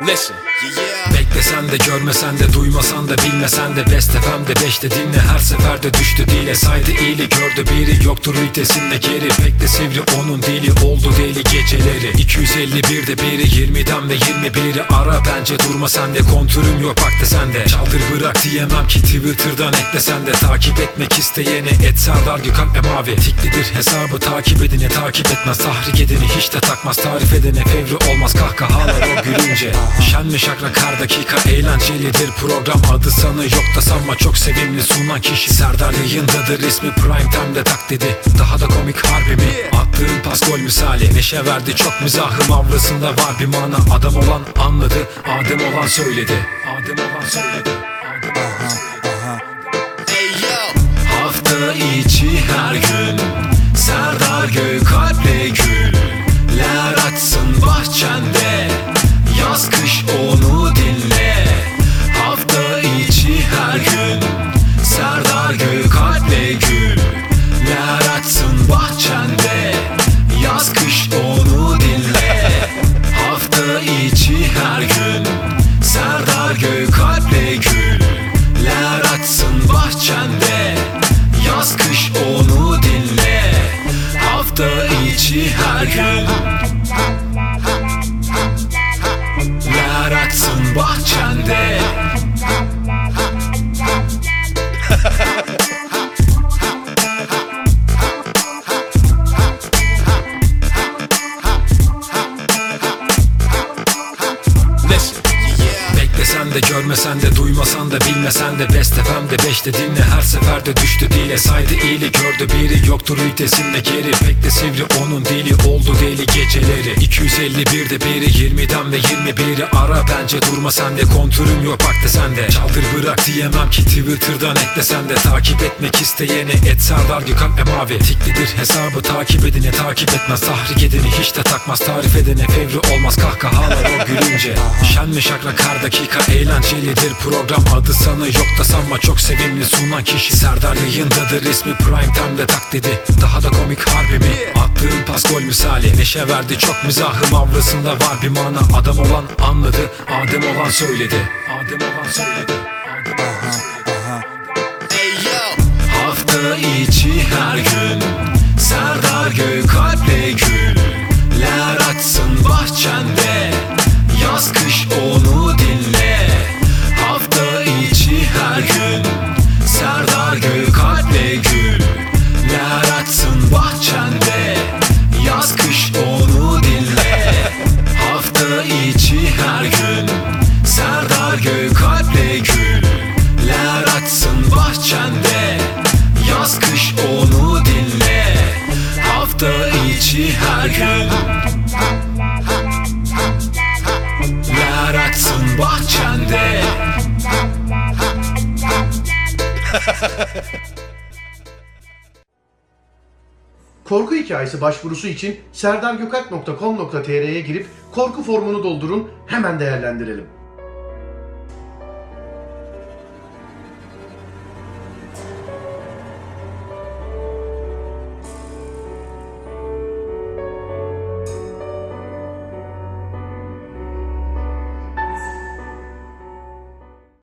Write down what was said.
Listen, yeah, yeah. Beklesen de görmesen de duymasan da bilmesen de Best FM'de beşte dinle her seferde düştü dile. Saydı iyili gördü biri yoktur ülkesinde geri. Pek de sivri onun dili oldu deli geceleri. 251'de biri 20'den ve 21'i ara bence Durma sende kontürüm yok bak de sende. Çaldır bırak diyemem ki Twitter'dan eklesen de. Takip etmek isteyene et Serdar Gökalp ve Mavi. Tiklidir hesabı takip edine takip etmez. Tahrik edeni hiç de takmaz tarif edene fevri olmaz. Kahkahalar o gülünce Şen mi şakrak her dakika eğlencelidir program. Adı sanı yok da sanma çok sevimli sunan kişi. Serdar yayındadır ismi prime time'de tak dedi Daha da komik harbi mi? Attığın pas gol misali. Neşe verdi çok mizahım avrasında var bir mana. Adam olan anladı Adem olan söyledi. Adem olan söyledi Adem olan söyledi. Hey yo. Hafta içi her gün Serdar Gökalp'le güller açsın bahçende Yaz kış açsın bahçende Yaz kış onu dinle. Hafta içi her gün. Açsın bahçende de görmesen de duymasan da bilmesen de Best FM'de beşte dinle her seferde düştü dile. Saydı iyili gördü biri yoktur ülkesinde geri Pek de sivri onun dili oldu deli geceleri. 251'de biri 20'den ve 21'i ara bence Durma sende kontürüm yok bak de sende. Çaldır bırak diyemem ki Twitter'dan eklesen de. Takip etmek isteyene et Serdar Gökalp ve Mavi. Tiklidir hesabı takip edine takip etmez. Tahrik edeni hiç de takmaz tarif edene fevri olmaz. Kahkahalar o gülünce. Şen mi şakrak her dakika eğlencelidir program. Adı sanı yok da sanma çok sevimli sunan kişi. Serdar yayındadır ismi prime time'de tak dedi Daha da komik harbi mi? Attığın pas gol misali. Neşe verdi çok mizahım avrasında var bir mana. Adam olan anladı Adem olan söyledi. Adem olan söyledi. Adem olan söyledi. Hafta içi her gün Ler açsın bahçende Korku hikayesi başvurusu için serdargökalp.com.tr'ye girip korku formunu doldurun hemen değerlendirelim.